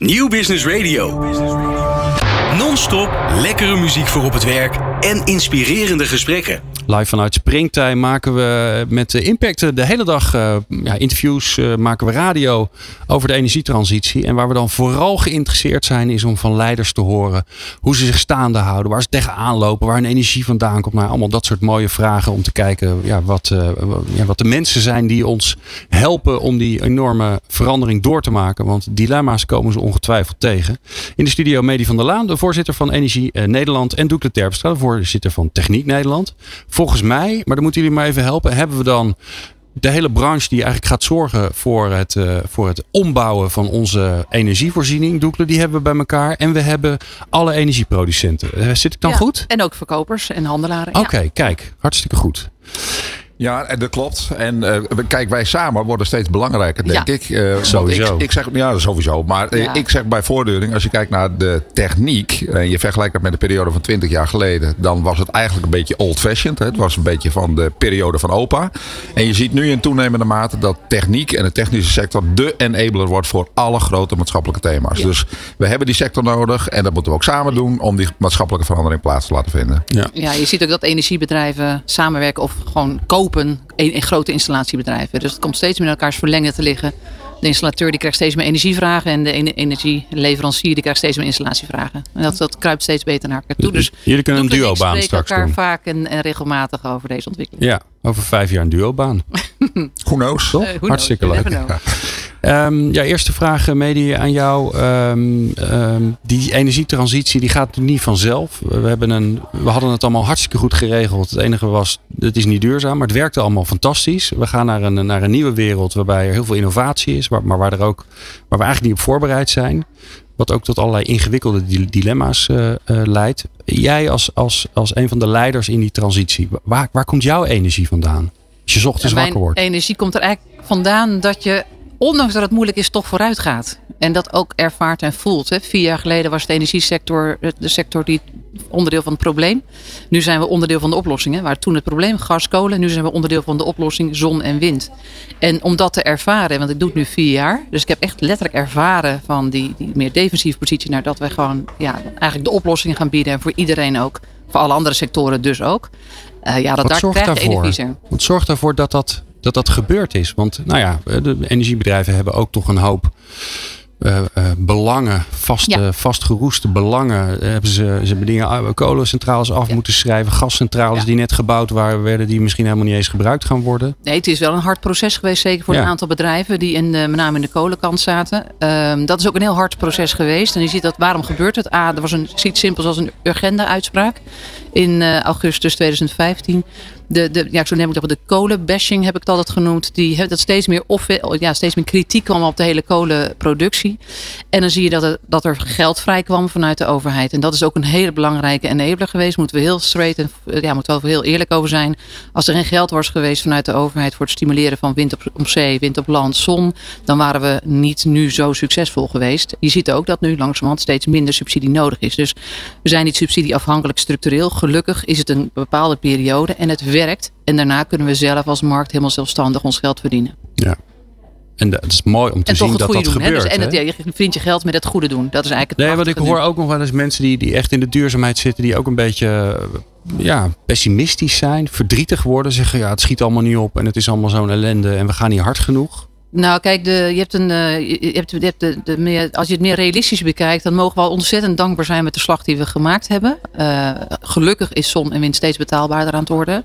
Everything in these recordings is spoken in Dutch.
Nieuw Business Radio. Non-stop lekkere muziek voor op het werk en inspirerende gesprekken. Live vanuit Springtime maken we met Impact de hele dag uh, ja, interviews, uh, maken we radio over de energietransitie. En waar we dan vooral geïnteresseerd zijn is om van leiders te horen hoe ze zich staande houden, waar ze tegenaan lopen, waar hun energie vandaan komt. Nou, allemaal dat soort mooie vragen om te kijken ja, wat, uh, ja, wat de mensen zijn die ons helpen om die enorme verandering door te maken. Want dilemma's komen ze ongetwijfeld tegen. In de studio Medi van der Laan, de voorzitter van Energie Nederland en Doekle Terpstra, voorzitter van Techniek Nederland. Volgens mij, maar dan moeten jullie maar even helpen, hebben we dan de hele branche die eigenlijk gaat zorgen voor het, uh, voor het ombouwen van onze energievoorziening, Doekle, die hebben we bij elkaar. En we hebben alle energieproducenten. Uh, zit ik dan ja, goed? En ook verkopers en handelaren. Oké, okay, ja. kijk, hartstikke goed. Ja, dat klopt. En uh, kijk, wij samen worden steeds belangrijker, denk ja. ik. Uh, sowieso. Ik, ik, zeg, ja, sowieso. Maar ja. ik zeg bij voortduring, als je kijkt naar de techniek en je vergelijkt dat met de periode van 20 jaar geleden, dan was het eigenlijk een beetje old-fashioned. Het was een beetje van de periode van opa. En je ziet nu in toenemende mate dat techniek en de technische sector de enabler wordt voor alle grote maatschappelijke thema's. Ja. Dus we hebben die sector nodig en dat moeten we ook samen doen om die maatschappelijke verandering plaats te laten vinden. Ja, ja je ziet ook dat energiebedrijven samenwerken of gewoon kopen in, in grote installatiebedrijven. Dus het komt steeds meer in elkaars verlengen te liggen. De installateur die krijgt steeds meer energievragen en de energieleverancier die krijgt steeds meer installatievragen. En dat, dat kruipt steeds beter naar elkaar toe. Dus Jullie kunnen een duobaan spreken straks elkaar doen. vaak en, en regelmatig over deze ontwikkeling. Ja, over vijf jaar een duobaan. Knows? Toch? Hartstikke knows? leuk. Um, ja, eerste vraag, Medi, aan jou. Um, um, die energietransitie die gaat niet vanzelf. We, hebben een, we hadden het allemaal hartstikke goed geregeld. Het enige was, het is niet duurzaam, maar het werkte allemaal fantastisch. We gaan naar een, naar een nieuwe wereld waarbij er heel veel innovatie is, maar, maar waar, er ook, waar we eigenlijk niet op voorbereid zijn. Wat ook tot allerlei ingewikkelde dilemma's uh, uh, leidt. Jij als, als, als een van de leiders in die transitie, waar, waar komt jouw energie vandaan? Als je ochtends Mijn wakker wordt. energie komt er eigenlijk vandaan dat je, ondanks dat het moeilijk is, toch vooruit gaat. En dat ook ervaart en voelt. Hè. Vier jaar geleden was de energiesector de sector die onderdeel van het probleem. Nu zijn we onderdeel van de oplossing. Hè. Waar toen het probleem gas, kolen. Nu zijn we onderdeel van de oplossing zon en wind. En om dat te ervaren, want ik doe het nu vier jaar. Dus ik heb echt letterlijk ervaren van die, die meer defensieve positie. Naar dat we gewoon ja, eigenlijk de oplossingen gaan bieden. En voor iedereen ook. Voor alle andere sectoren dus ook. Uh, ja, dat Wat daar zorgt krijg je daarvoor? Wat zorgt daarvoor dat dat, dat dat gebeurd is? Want nou ja, de energiebedrijven hebben ook toch een hoop uh, uh, belangen, vaste, Ja. vastgeroeste belangen. Hebben ze, ze hebben dingen, kolencentrales af Ja. moeten schrijven, gascentrales Ja. die net gebouwd waren, werden die misschien helemaal niet eens gebruikt gaan worden. Nee, het is wel een hard proces geweest, zeker voor een aantal bedrijven die in de, met name in de kolenkant zaten. Ehm, dat is ook een heel hard proces geweest. En je ziet dat, waarom gebeurt het? A, er was een, iets simpels als een Urgenda-uitspraak in eh, augustus 2015. De, de, ja, zo neem ik dat, de kolenbashing heb ik altijd genoemd. Die dat steeds meer, of, ja, steeds meer kritiek kwam op de hele kolenproductie. En dan zie je dat er, dat er geld vrij kwam vanuit de overheid. En dat is ook een hele belangrijke enabler geweest. Moeten we heel straight en ja, moeten we wel heel eerlijk over zijn. Als er geen geld was geweest vanuit de overheid voor het stimuleren van wind op, op zee, wind op land, zon, dan waren we niet nu zo succesvol geweest. Je ziet ook dat nu langzamerhand steeds minder subsidie nodig is. Dus we zijn niet subsidieafhankelijk structureel. Gelukkig is het een bepaalde periode en het werkt. En daarna kunnen we zelf als markt helemaal zelfstandig ons geld verdienen. Ja. En dat is mooi om te en zien dat dat doen. gebeurt. Hè? Dus, en het, ja, je verdient je geld met het goede doen. Dat is eigenlijk het Nee, want ik hoor nu. ook nog wel eens mensen die, die echt in de duurzaamheid zitten, die ook een beetje eh, ja, pessimistisch zijn, verdrietig worden, zeggen ja, het schiet allemaal niet op en het is allemaal zo'n ellende en we gaan niet hard genoeg. Nou, kijk, de, je hebt een, uh, je hebt, je hebt de, de meer, als je het meer realistisch bekijkt, dan mogen we al ontzettend dankbaar zijn met de slag die we gemaakt hebben. Uh, gelukkig is zon en wind steeds betaalbaarder aan het worden.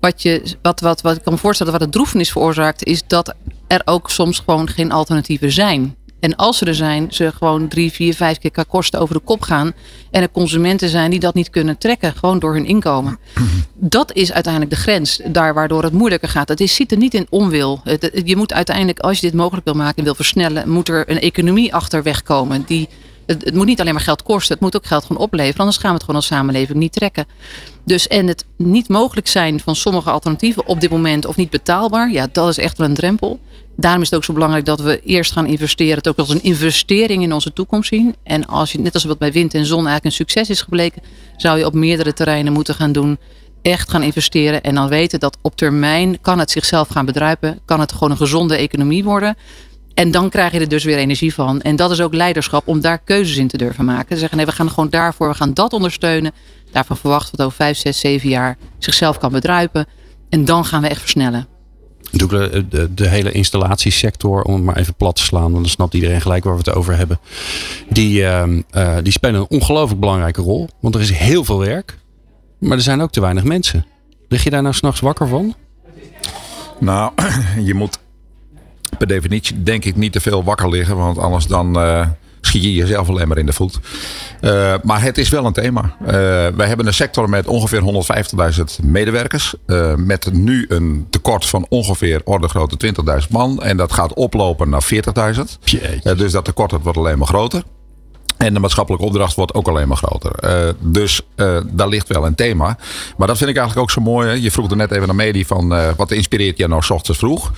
Wat, je, wat, wat, wat ik kan me voorstellen, wat het droefenis veroorzaakt, is dat er ook soms gewoon geen alternatieven zijn. En als ze er zijn, ze gewoon drie, vier, vijf keer qua kosten over de kop gaan. En er consumenten zijn die dat niet kunnen trekken, gewoon door hun inkomen. Dat is uiteindelijk de grens, daar waardoor het moeilijker gaat. Het is, ziet er niet in onwil. Je moet uiteindelijk, als je dit mogelijk wil maken en wil versnellen, moet er een economie achter wegkomen. Die, het, het moet niet alleen maar geld kosten, het moet ook geld gewoon opleveren. Anders gaan we het gewoon als samenleving niet trekken. Dus en het niet mogelijk zijn van sommige alternatieven op dit moment of niet betaalbaar, ja, dat is echt wel een drempel. Daarom is het ook zo belangrijk dat we eerst gaan investeren. Het ook als een investering in onze toekomst zien. En als je, net als wat bij wind en zon eigenlijk een succes is gebleken, zou je op meerdere terreinen moeten gaan doen. Echt gaan investeren en dan weten dat op termijn kan het zichzelf gaan bedruipen. Kan het gewoon een gezonde economie worden. En dan krijg je er dus weer energie van. En dat is ook leiderschap om daar keuzes in te durven maken. Zeggen nee, we gaan gewoon daarvoor, we gaan dat ondersteunen. Daarvan verwachten we dat over vijf, zes, zeven jaar zichzelf kan bedruipen. En dan gaan we echt versnellen. De, de, de, hele installatiesector, om het maar even plat te slaan, want dan snapt iedereen gelijk waar we het over hebben. Die, uh, uh, die spelen een ongelooflijk belangrijke rol. Want er is heel veel werk, maar er zijn ook te weinig mensen. Lig je daar nou s'nachts wakker van? Nou, je moet per definitie denk ik niet te veel wakker liggen. Want anders dan uh, schiet je jezelf alleen maar in de voet. Uh, maar het is wel een thema. Uh, wij hebben een sector met ongeveer 150.000 medewerkers. met nu een tekort van ongeveer orde grootte 20.000 man. En dat gaat oplopen naar 40.000. dus dat tekort wordt alleen maar groter. En de maatschappelijke opdracht wordt ook alleen maar groter. Uh, dus uh, daar ligt wel een thema. Maar dat vind ik eigenlijk ook zo mooi. Hè? Je vroeg er net even naar Medi van uh, wat inspireert je nou s ochtends vroeg?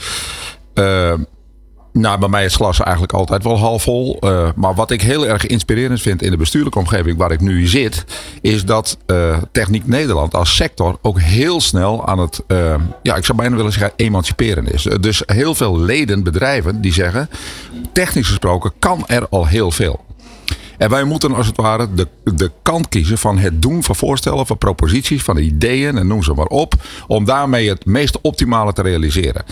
Nou, bij mij is glas eigenlijk altijd wel half vol. maar wat ik heel erg inspirerend vind in de bestuurlijke omgeving waar ik nu zit, is dat Techniek Nederland als sector ook heel snel aan het, ja, ik zou bijna willen zeggen, emanciperen is. Dus heel veel leden, bedrijven, die zeggen, technisch gesproken kan er al heel veel. En wij moeten als het ware de, de kant kiezen van het doen van voorstellen, van proposities, van ideeën en noem ze maar op. Om daarmee het meest optimale te realiseren.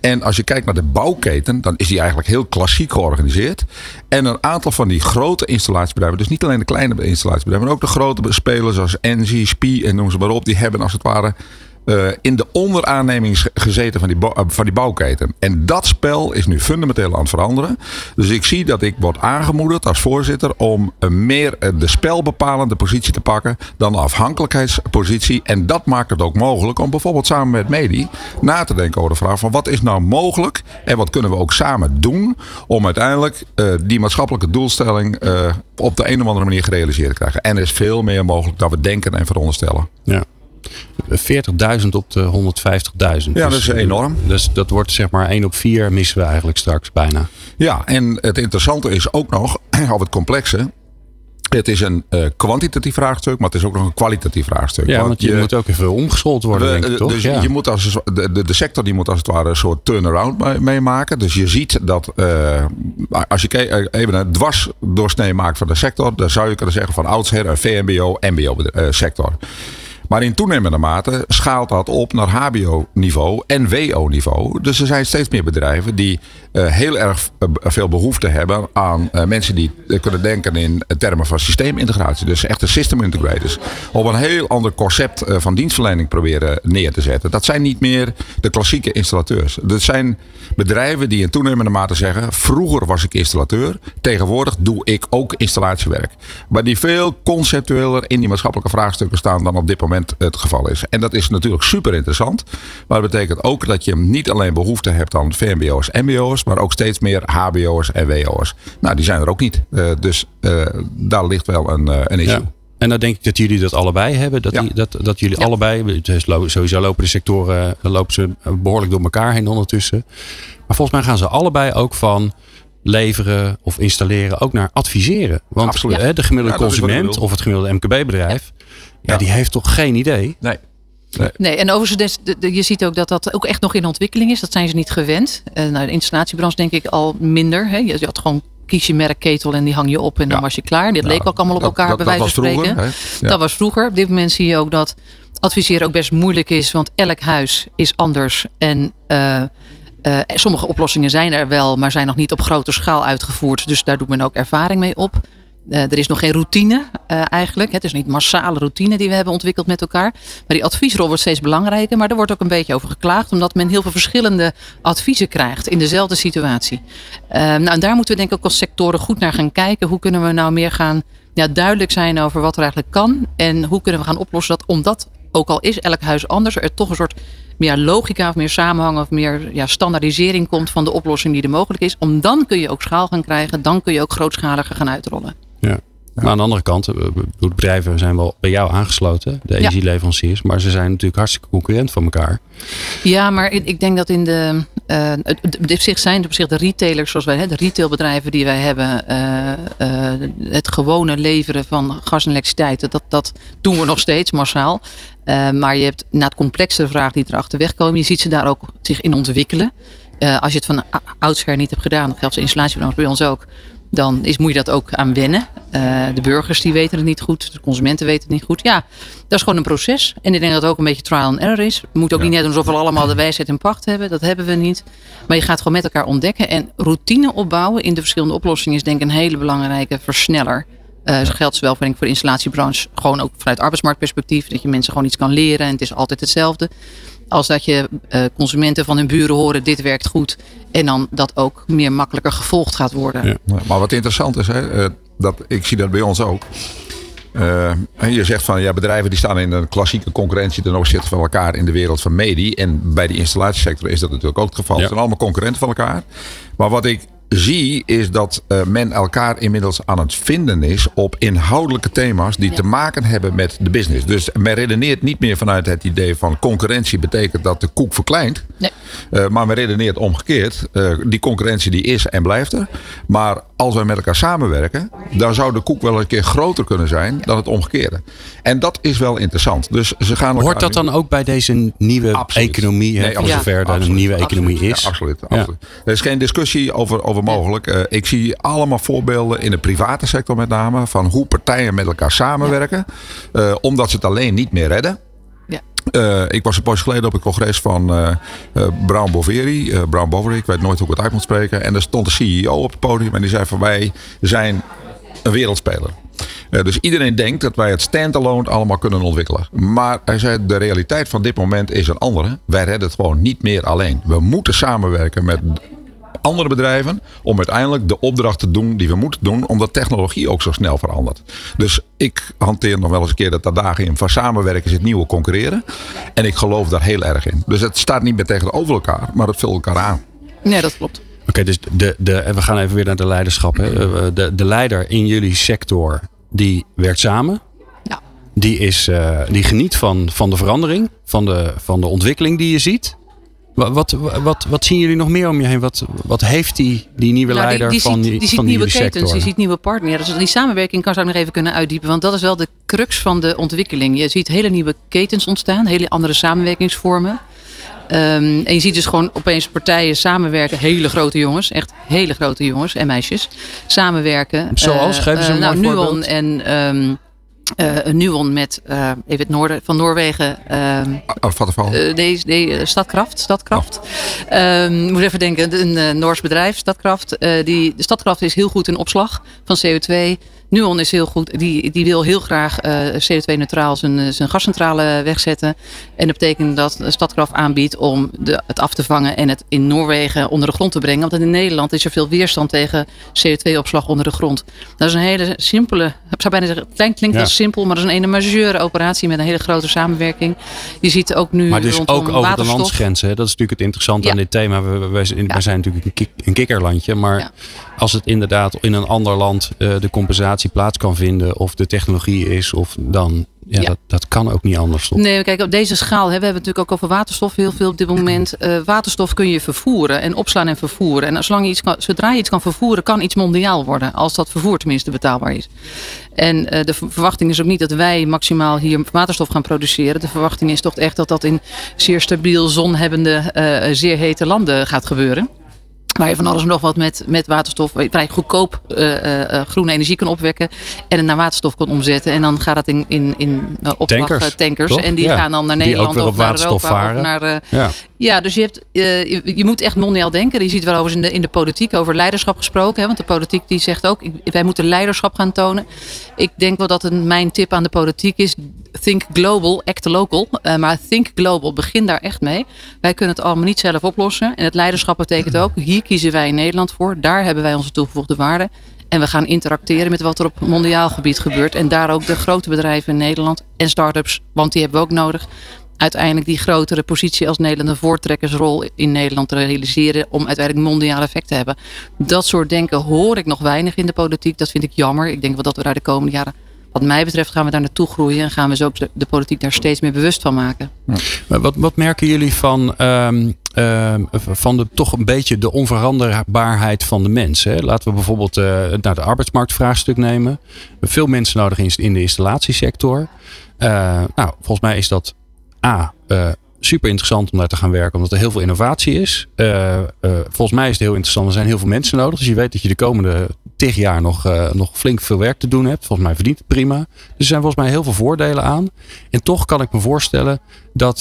En als je kijkt naar de bouwketen, dan is die eigenlijk heel klassiek georganiseerd. En een aantal van die grote installatiebedrijven, dus niet alleen de kleine installatiebedrijven, maar ook de grote spelers zoals Engie, Spie en noem ze maar op, die hebben als het ware uh, in de onderaanneming gezeten van die, uh, van die bouwketen. En dat spel is nu fundamenteel aan het veranderen. Dus ik zie dat ik word aangemoedigd als voorzitter om meer uh, de spelbepalende positie te pakken dan de afhankelijkheidspositie. En dat maakt het ook mogelijk om bijvoorbeeld samen met Medi na te denken over de vraag van wat is nou mogelijk en wat kunnen we ook samen doen om uiteindelijk die maatschappelijke doelstelling op de een of andere manier gerealiseerd te krijgen. En er is veel meer mogelijk dan we denken en veronderstellen. Ja. 40.000 op de 150.000. Ja, dat is enorm. Dus dat wordt zeg maar 1 op 4 missen we eigenlijk straks bijna. Ja, en het interessante is ook nog, of het complexe. Het is een uh, kwantitatief vraagstuk, maar het is ook nog een kwalitatief vraagstuk. Ja, want, je, moet ook even omgeschoold worden, de, denk ik, toch? Dus ja. je moet als, de, de, de, sector die moet als het ware een soort turnaround meemaken. Dus je ziet dat uh, als je even een dwarsdoorsnee maakt van de sector, dan zou je kunnen zeggen van oudsher een VMBO, MBO-sector. Uh, maar in toenemende mate schaalt dat op naar HBO-niveau en WO-niveau. Dus er zijn steeds meer bedrijven die uh, heel erg uh, veel behoefte hebben aan uh, mensen die kunnen denken in termen van systeemintegratie. Dus echte system integrators. Op een heel ander concept van dienstverlening proberen neer te zetten. Dat zijn niet meer de klassieke installateurs. Dat zijn bedrijven die in toenemende mate zeggen: vroeger was ik installateur, tegenwoordig doe ik ook installatiewerk. Maar die veel conceptueler in die maatschappelijke vraagstukken staan dan op dit moment het geval is. En dat is natuurlijk super interessant. Maar dat betekent ook dat je niet alleen behoefte hebt aan VMBO's, MBO's, maar ook steeds meer HBO's en WO's. Nou, die zijn er ook niet. Uh, dus uh, daar ligt wel een, uh, een issue. Ja. En dan denk ik dat jullie dat allebei hebben. Dat, ja. die, dat, dat jullie ja. allebei, dus sowieso lopen de sectoren lopen ze behoorlijk door elkaar heen ondertussen. Maar volgens mij gaan ze allebei ook van leveren of installeren ook naar adviseren. Want Absoluut. Hè, de gemiddelde ja, consument of het gemiddelde MKB-bedrijf ja, die heeft toch geen idee? Nee. Nee. nee, en overigens, de, je ziet ook dat dat ook echt nog in ontwikkeling is. Dat zijn ze niet gewend. Uh, nou, de installatiebranche denk ik al minder. Hè. Je, had gewoon kies je merkketel en die hang je op en dan was je klaar. Dit leek ook allemaal op elkaar, dat, bij wijze van spreken. Vroeger, ja. Dat was vroeger. Op dit moment zie je ook dat adviseren ook best moeilijk is, want elk huis is anders. En uh, uh, sommige oplossingen zijn er wel, maar zijn nog niet op grote schaal uitgevoerd. Dus daar doet men ook ervaring mee op. Uh, er is nog geen routine uh, eigenlijk. Het is niet massale routine die we hebben ontwikkeld met elkaar. Maar die adviesrol wordt steeds belangrijker. Maar er wordt ook een beetje over geklaagd. Omdat men heel veel verschillende adviezen krijgt in dezelfde situatie. Uh, nou, en daar moeten we denk ik ook als sectoren goed naar gaan kijken. Hoe kunnen we nou meer gaan ja, duidelijk zijn over wat er eigenlijk kan. En hoe kunnen we gaan oplossen dat omdat, ook al is elk huis anders, er toch een soort meer logica of meer samenhang of meer ja, standaardisering komt van de oplossing die er mogelijk is. Om dan kun je ook schaal gaan krijgen. Dan kun je ook grootschaliger gaan uitrollen. Maar aan de andere kant, de bedrijven zijn wel bij jou aangesloten, de energieleveranciers, maar ze zijn natuurlijk hartstikke concurrent van elkaar. Ja, maar ik denk dat in de. Uh, op zich zijn op zich de retailers zoals wij, de retailbedrijven die wij hebben, uh, uh, het gewone leveren van gas en elektriciteit, dat, dat doen we nog steeds massaal. maar je hebt na het complexere vraag die erachter wegkomen, je ziet ze daar ook zich in ontwikkelen. als je het van oudsher niet hebt gedaan, dat geldt de installatiebranche bij ons ook dan is, moet je dat ook aan wennen. Uh, de burgers die weten het niet goed, de consumenten weten het niet goed. Ja, dat is gewoon een proces. En ik denk dat het ook een beetje trial and error is. We moeten ook niet net alsof we allemaal de wijsheid in pacht hebben. Dat hebben we niet. Maar je gaat gewoon met elkaar ontdekken. En routine opbouwen in de verschillende oplossingen is denk ik een hele belangrijke versneller. Uh, dat geldt zowel voor de installatiebranche, gewoon ook vanuit arbeidsmarktperspectief. Dat je mensen gewoon iets kan leren en het is altijd hetzelfde. Als dat je uh, consumenten van hun buren horen, dit werkt goed. En dan dat ook meer makkelijker gevolgd gaat worden. Ja. Maar wat interessant is, hè, uh, dat, ik zie dat bij ons ook. Uh, je zegt van ja, bedrijven die staan in een klassieke concurrentie ten opzichte van elkaar in de wereld van medie. En bij de installatiesector is dat natuurlijk ook het geval. Ja. Het zijn allemaal concurrenten van elkaar. Maar wat ik zie, is dat uh, men elkaar inmiddels aan het vinden is op inhoudelijke thema's die te maken hebben met de business. Dus men redeneert niet meer vanuit het idee van concurrentie betekent dat de koek verkleint. Nee. Uh, maar men redeneert omgekeerd. Uh, die concurrentie die is en blijft er. Maar als wij met elkaar samenwerken, dan zou de koek wel een keer groter kunnen zijn dan het omgekeerde. En dat is wel interessant. Dus ze gaan Hoort dat dan ook bij deze nieuwe absoluut. economie? Nee, voor zover ja, een nieuwe economie absoluut. is? Ja, absoluut. absoluut. Er is geen discussie over, over mogelijk. Uh, ik zie allemaal voorbeelden in de private sector met name van hoe partijen met elkaar samenwerken. Uh, omdat ze het alleen niet meer redden. Uh, ik was een poosje geleden op het congres van uh, uh, Brown Boveri. Brown Boveri, ik weet nooit hoe ik het uit moet spreken. En er stond de CEO op het podium en die zei van wij zijn een wereldspeler. dus iedereen denkt dat wij het standalone allemaal kunnen ontwikkelen. Maar hij zei de realiteit van dit moment is een andere. Wij redden het gewoon niet meer alleen. We moeten samenwerken met andere bedrijven om uiteindelijk de opdracht te doen die we moeten doen, omdat technologie ook zo snel verandert. Dus ik hanteer nog wel eens een keer dat dagen in van samenwerken is het nieuwe concurreren. En ik geloof daar heel erg in. Dus het staat niet meer tegenover elkaar, maar het vult elkaar aan. Nee, dat klopt. Oké, dus de, de, we gaan even weer naar de leiderschap. Hè. De, de leider in jullie sector, die werkt samen. Ja. Die, is, uh, die geniet van, van de verandering, van de, van de ontwikkeling die je ziet. Wat, wat, wat, zien jullie nog meer om je heen? Wat, wat heeft die, die nieuwe nou, leider die, van die, die, ziet nieuwe ketens, sector? die ziet nieuwe partners. Dus die samenwerking kan zou ik nog even kunnen uitdiepen. Want dat is wel de crux van de ontwikkeling. Je ziet hele nieuwe ketens ontstaan, hele andere samenwerkingsvormen. Um, en je ziet dus gewoon opeens partijen samenwerken. Hele grote jongens, echt hele grote jongens en meisjes. Samenwerken. Zoals? Uh, Geef ze een uh, nou, Nuon en... Um, uh, een Nuon met uh, even het noorden van Noorwegen. Uh, Vattenfall? Uh, nee, nee, Stadkraft. Stadkraft. Oh. Moet even denken, een Noors bedrijf, Stadkraft. die, de Stadkraft is heel goed in opslag van CO2. Nuon is heel goed. Die, die wil heel graag uh, CO2-neutraal zijn, zijn gascentrale wegzetten. En dat betekent dat Stadkraft aanbiedt om de, het af te vangen en het in Noorwegen onder de grond te brengen. Want in Nederland is er veel weerstand tegen CO2-opslag onder de grond. Dat is een hele simpele, ik zou bijna zeggen, het klinkt, klinkt ja. wel simpel, maar dat is een ene majeure operatie met een hele grote samenwerking. Je ziet ook nu. Maar dus ook over waterstof. de landsgrenzen. Hè? Dat is natuurlijk het interessante ja. aan dit thema. We, zijn natuurlijk een, kik, een kikkerlandje, maar als het inderdaad in een ander land uh, de compensatie plaats kan vinden, of de technologie is, of dan. Ja, ja. Dat, dat kan ook niet anders. Toch? Nee, kijk, op deze schaal hebben we het natuurlijk ook over waterstof heel veel op dit moment. Uh, waterstof kun je vervoeren en opslaan en vervoeren. En zolang je iets kan, zodra je iets kan vervoeren, kan iets mondiaal worden. Als dat vervoer tenminste betaalbaar is. En uh, de verwachting is ook niet dat wij maximaal hier waterstof gaan produceren. De verwachting is toch echt dat dat in zeer stabiel zonhebbende, uh, zeer hete landen gaat gebeuren. Waar je van alles en nog wat met, met waterstof vrij goedkoop uh, uh, groene energie kan opwekken. En het naar waterstof kan omzetten. En dan gaat dat in, in, in uh, tankers. tankers en die ja. gaan dan naar Nederland of naar Europa. Varen. Of naar, ja. ja, dus je, hebt, je, je, moet echt mondiaal denken. Je ziet wel over in de, in de politiek over leiderschap gesproken. Hè, want de politiek die zegt ook, wij moeten leiderschap gaan tonen. Ik denk wel dat een, mijn tip aan de politiek is, think global, act local. maar think global, begin daar echt mee. Wij kunnen het allemaal niet zelf oplossen. En het leiderschap betekent ook, hier kiezen wij in Nederland voor. Daar hebben wij onze toegevoegde waarde. En we gaan interacteren met wat er op mondiaal gebied gebeurt. En daar ook de grote bedrijven in Nederland en start-ups, want die hebben we ook nodig. Uiteindelijk die grotere positie als Nederland voortrekkersrol in Nederland te realiseren. Om uiteindelijk mondiaal effect te hebben. Dat soort denken hoor ik nog weinig in de politiek. Dat vind ik jammer. Ik denk wel dat we daar de komende jaren wat mij betreft gaan we daar naartoe groeien en gaan we zo de, politiek daar steeds meer bewust van maken. Wat, wat merken jullie van, um, um, van de, toch een beetje de onveranderbaarheid van de mens? Hè? Laten we bijvoorbeeld uh, naar de arbeidsmarktvraagstuk nemen. Veel mensen nodig in, de installatiesector. Uh, nou, volgens mij is dat A. Uh, super interessant om daar te gaan werken, omdat er heel veel innovatie is. volgens mij is het heel interessant. Er zijn heel veel mensen nodig. Dus je weet dat je de komende tig jaar nog, nog flink veel werk te doen hebt. Volgens mij verdient het prima. Dus er zijn volgens mij heel veel voordelen aan. En toch kan ik me voorstellen dat,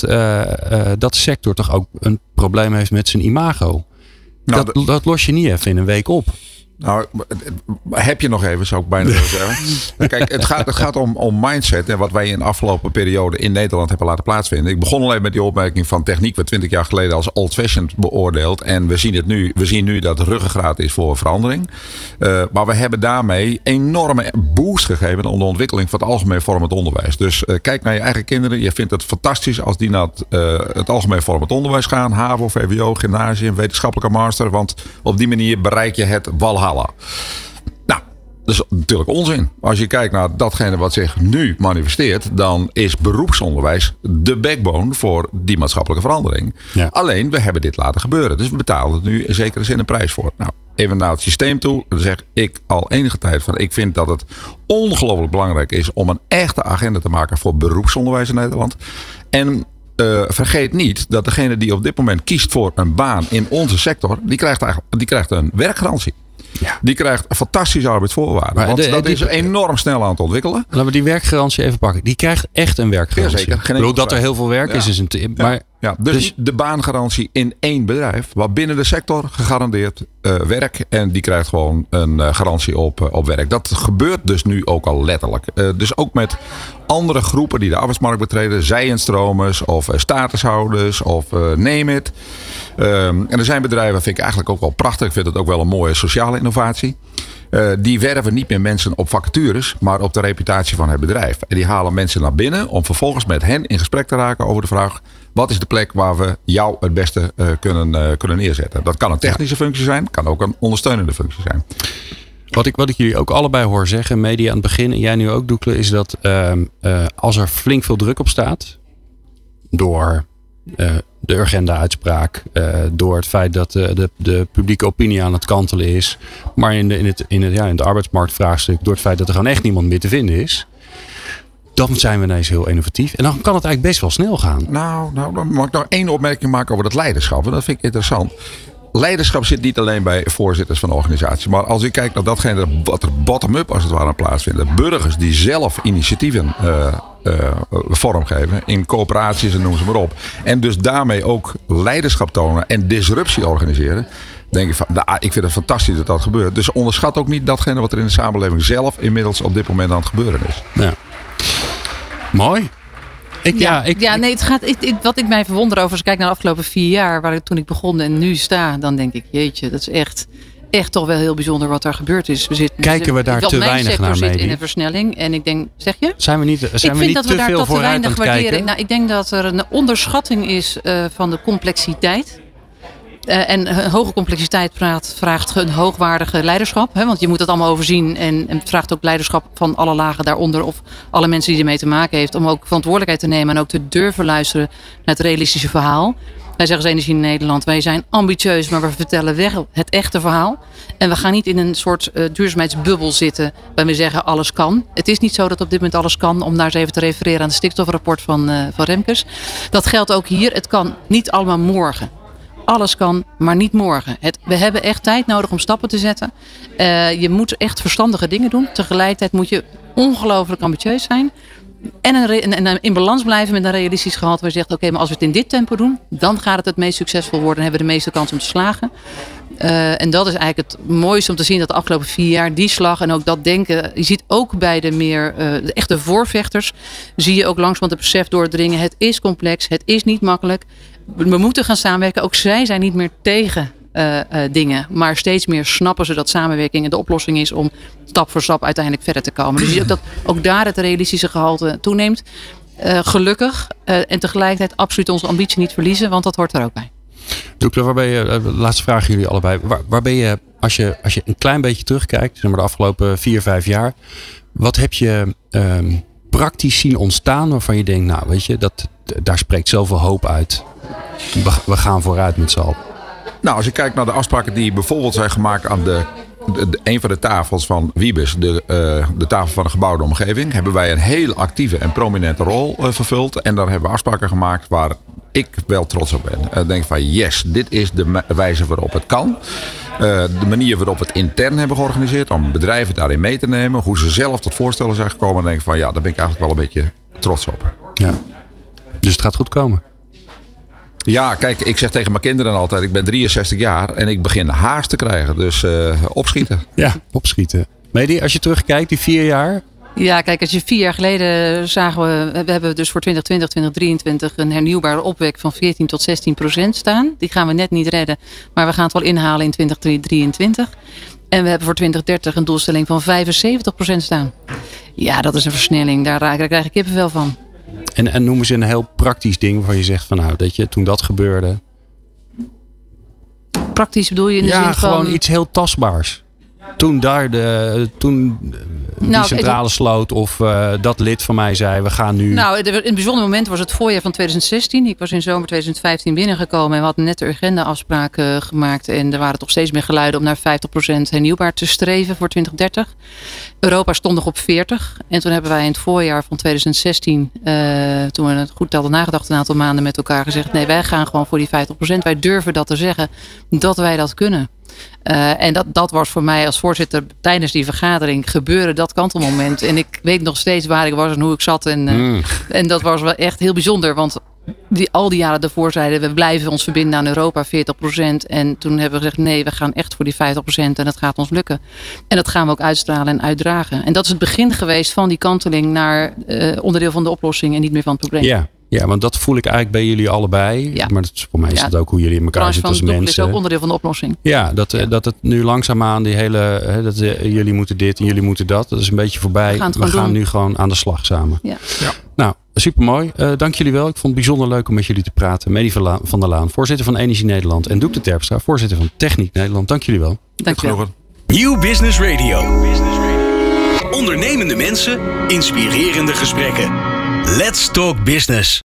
dat de sector toch ook een probleem heeft met zijn imago. Nou, dat, dat los je niet even in een week op. Nou, heb je nog even, zou ik bijna willen zeggen. Kijk, het gaat, het gaat om, om mindset en wat wij in de afgelopen periode in Nederland hebben laten plaatsvinden. Ik begon alleen met die opmerking van techniek, werd twintig jaar geleden als old-fashioned beoordeeld. En we zien het nu, we zien nu dat het ruggengraat is voor verandering. Uh, maar we hebben daarmee enorme boost gegeven aan de ontwikkeling van het algemeen vormend onderwijs. Dus uh, kijk naar je eigen kinderen. Je vindt het fantastisch als die naar het, uh, het algemeen vormend onderwijs gaan. HAVO, VWO, gymnasium, wetenschappelijke master. Want op die manier bereik je het Nou, dat is natuurlijk onzin. Als je kijkt naar datgene wat zich nu manifesteert, dan is beroepsonderwijs de backbone voor die maatschappelijke verandering. Alleen, we hebben dit laten gebeuren. Dus we betalen er nu in zekere zin een prijs voor. Nou, even naar het systeem toe. Dan zeg ik al enige tijd van ik vind dat het ongelooflijk belangrijk is om een echte agenda te maken voor beroepsonderwijs in Nederland. En uh, vergeet niet dat degene die op dit moment kiest voor een baan in onze sector, die krijgt, eigenlijk, die krijgt een werkgarantie. Ja. Die krijgt fantastische arbeidsvoorwaarden. want dat is enorm snel aan het ontwikkelen. Laten we die werkgarantie even pakken. Die krijgt echt een werkgarantie. Ja, zeker. Ik dat er heel veel werk is, is een. Maar, ja, dus, dus, de baangarantie in één bedrijf, waar binnen de sector gegarandeerd uh, werk. En die krijgt gewoon een uh, garantie op, uh, op werk. Dat gebeurt dus nu ook al letterlijk. dus ook met andere groepen die de arbeidsmarkt betreden, zij-instromers of statushouders of neem het. Um, en er zijn bedrijven, vind ik eigenlijk ook wel prachtig. Ik vind het ook wel een mooie sociale innovatie. Uh, die werven niet meer mensen op vacatures, maar op de reputatie van het bedrijf. En die halen mensen naar binnen om vervolgens met hen in gesprek te raken over de vraag: wat is de plek waar we jou het beste uh, kunnen, uh, kunnen neerzetten? Dat kan een technische functie zijn, kan ook een ondersteunende functie zijn. Wat ik, wat ik jullie ook allebei hoor zeggen, media aan het begin en jij nu ook, Doekle, is dat ehm, als er flink veel druk op staat, door de Urgenda-uitspraak. Uh, door het feit dat de, de publieke opinie aan het kantelen is. Maar in, de, in, het, in, het, ja, in het arbeidsmarktvraagstuk. Door het feit dat er gewoon echt niemand meer te vinden is. Dan zijn we ineens heel innovatief. En dan kan het eigenlijk best wel snel gaan. Nou, nou dan mag ik nog één opmerking maken over dat leiderschap. En dat vind ik interessant leiderschap zit niet alleen bij voorzitters van organisaties. Maar als ik kijk naar datgene wat er bottom-up als het ware plaatsvindt. Burgers die zelf initiatieven uh, uh, vormgeven. In coöperaties en noem ze maar op. En dus daarmee ook leiderschap tonen en disruptie organiseren. Denk ik van, nou, ik vind het fantastisch dat dat gebeurt. Dus onderschat ook niet datgene wat er in de samenleving zelf inmiddels op dit moment aan het gebeuren is. Ja. Mooi. Ik, ja, ik, ja, nee, het gaat, ik, wat ik mij verwonder over als ik kijk naar de afgelopen vier jaar, waar ik, toen ik begon en nu sta, dan denk ik, jeetje, dat is echt, echt toch wel heel bijzonder wat er gebeurd is. We zitten, Kijken we daar te weinig naar zit in een versnelling en ik denk, zeg je? Zijn we niet, zijn ik we vind niet dat te we daar veel te weinig waarderen. Nou, ik denk dat er een onderschatting is uh, van de complexiteit uh, en hoge complexiteit vraagt, vraagt een hoogwaardige leiderschap. Hè, want je moet het allemaal overzien. En, en, het vraagt ook leiderschap van alle lagen daaronder. Of alle mensen die ermee te maken heeft. Om ook verantwoordelijkheid te nemen. En ook te durven luisteren naar het realistische verhaal. Wij zeggen als Energie in Nederland. Wij zijn ambitieus, maar we vertellen weg het echte verhaal. En we gaan niet in een soort uh, duurzaamheidsbubbel zitten. Waar we zeggen alles kan. Het is niet zo dat op dit moment alles kan. Om daar eens even te refereren aan het stikstofrapport van, van Remkes. Dat geldt ook hier. Het kan niet allemaal morgen alles kan, maar niet morgen. Het, we hebben echt tijd nodig om stappen te zetten. Uh, je moet echt verstandige dingen doen. Tegelijkertijd moet je ongelooflijk ambitieus zijn. En, een, en, in balans blijven met een realistisch gehalte. Waar je zegt, oké, maar als we het in dit tempo doen, dan gaat het het meest succesvol worden. En hebben we de meeste kans om te slagen. Uh, en dat is eigenlijk het mooiste om te zien dat de afgelopen vier jaar die slag en ook dat denken. Je ziet ook bij de meer de echte voorvechters. Zie je ook langzamerhand het besef doordringen. Het is complex, het is niet makkelijk we moeten gaan samenwerken. Ook zij zijn niet meer tegen uh, uh, dingen. Maar steeds meer snappen ze dat samenwerking de oplossing is om stap voor stap uiteindelijk verder te komen. Dus je ook dat ook daar het realistische gehalte toeneemt. Uh, gelukkig. en tegelijkertijd absoluut onze ambitie niet verliezen, want dat hoort er ook bij. Doekle, waar ben je, laatste vraag jullie allebei. Waar, waar, ben je, als je, als je een klein beetje terugkijkt, zeg maar de afgelopen vier, vijf jaar. Wat heb je um, praktisch zien ontstaan waarvan je denkt, nou weet je, dat, daar spreekt zoveel hoop uit we, gaan vooruit met allen. Nou, als je kijkt naar de afspraken die bijvoorbeeld zijn gemaakt aan de een van de tafels van Wiebes, de, uh, de tafel van de gebouwde omgeving, hebben wij een heel actieve en prominente rol uh, vervuld. En daar hebben we afspraken gemaakt waar ik wel trots op ben. En denk van yes, dit is de wijze waarop het kan. De manier waarop we het intern hebben georganiseerd. Om bedrijven daarin mee te nemen. Hoe ze zelf tot voorstellen zijn gekomen. En denk van ja, daar ben ik eigenlijk wel een beetje trots op. Ja. Dus het gaat goed komen. Ja, kijk, ik zeg tegen mijn kinderen altijd: ik ben 63 jaar en ik begin haast te krijgen. Dus uh, opschieten. Ja, opschieten. Medi, als je terugkijkt, die vier jaar. Ja, kijk, als je vier jaar geleden zagen we, we hebben dus voor 2020, 2023 een hernieuwbare opwek van 14 tot 16 procent staan. Die gaan we net niet redden, maar we gaan het wel inhalen in 2023. En we hebben voor 2030 een doelstelling van 75 procent staan. Ja, dat is een versnelling. Daar, daar krijg ik kippenvel van. En, en noemen ze een heel praktisch ding waarvan je zegt van nou, dat je toen dat gebeurde. Praktisch bedoel je in de ja, zin van... gewoon iets heel tastbaars toen daar de, toen die nou, centrale sloot of uh, dat lid van mij zei we gaan nu. Nou, in een bijzonder moment was het voorjaar van 2016. Ik was in zomer 2015 binnengekomen en we hadden net de agenda-afspraken uh, gemaakt. En er waren toch steeds meer geluiden om naar 50% hernieuwbaar te streven voor 2030. Europa stond nog op 40. En toen hebben wij in het voorjaar van 2016, uh, toen we het goed hadden nagedacht, een aantal maanden met elkaar gezegd: nee, wij gaan gewoon voor die 50%. Wij durven dat te zeggen dat wij dat kunnen. Uh, en dat, dat was voor mij als voorzitter tijdens die vergadering gebeuren, dat kantelmoment. En ik weet nog steeds waar ik was en hoe ik zat. En, uh, en dat was wel echt heel bijzonder. Want die, al die jaren daarvoor zeiden we blijven ons verbinden aan Europa 40%. En toen hebben we gezegd nee, we gaan echt voor die 50% en dat gaat ons lukken. En dat gaan we ook uitstralen en uitdragen. En dat is het begin geweest van die kanteling naar uh, onderdeel van de oplossing en niet meer van het probleem. Ja. Ja, want dat voel ik eigenlijk bij jullie allebei. Ja. Maar dat, voor mij is het ook hoe jullie in elkaar zitten als mensen. Dat is ook onderdeel van de oplossing. Ja, dat, ja. dat het nu langzaamaan die hele... Dat, jullie moeten dit en jullie moeten dat. Dat is een beetje voorbij. We gaan, We gaan nu gewoon aan de slag samen. Ja. ja. Nou, supermooi. Uh, dank jullie wel. Ik vond het bijzonder leuk om met jullie te praten. Medi van der Laan, voorzitter van Energie Nederland. En Doek de Terpstra, voorzitter van Techniek Nederland. Dank jullie wel. Dank je wel. Nieuw Business Radio. Ondernemende mensen, inspirerende gesprekken. Let's talk business.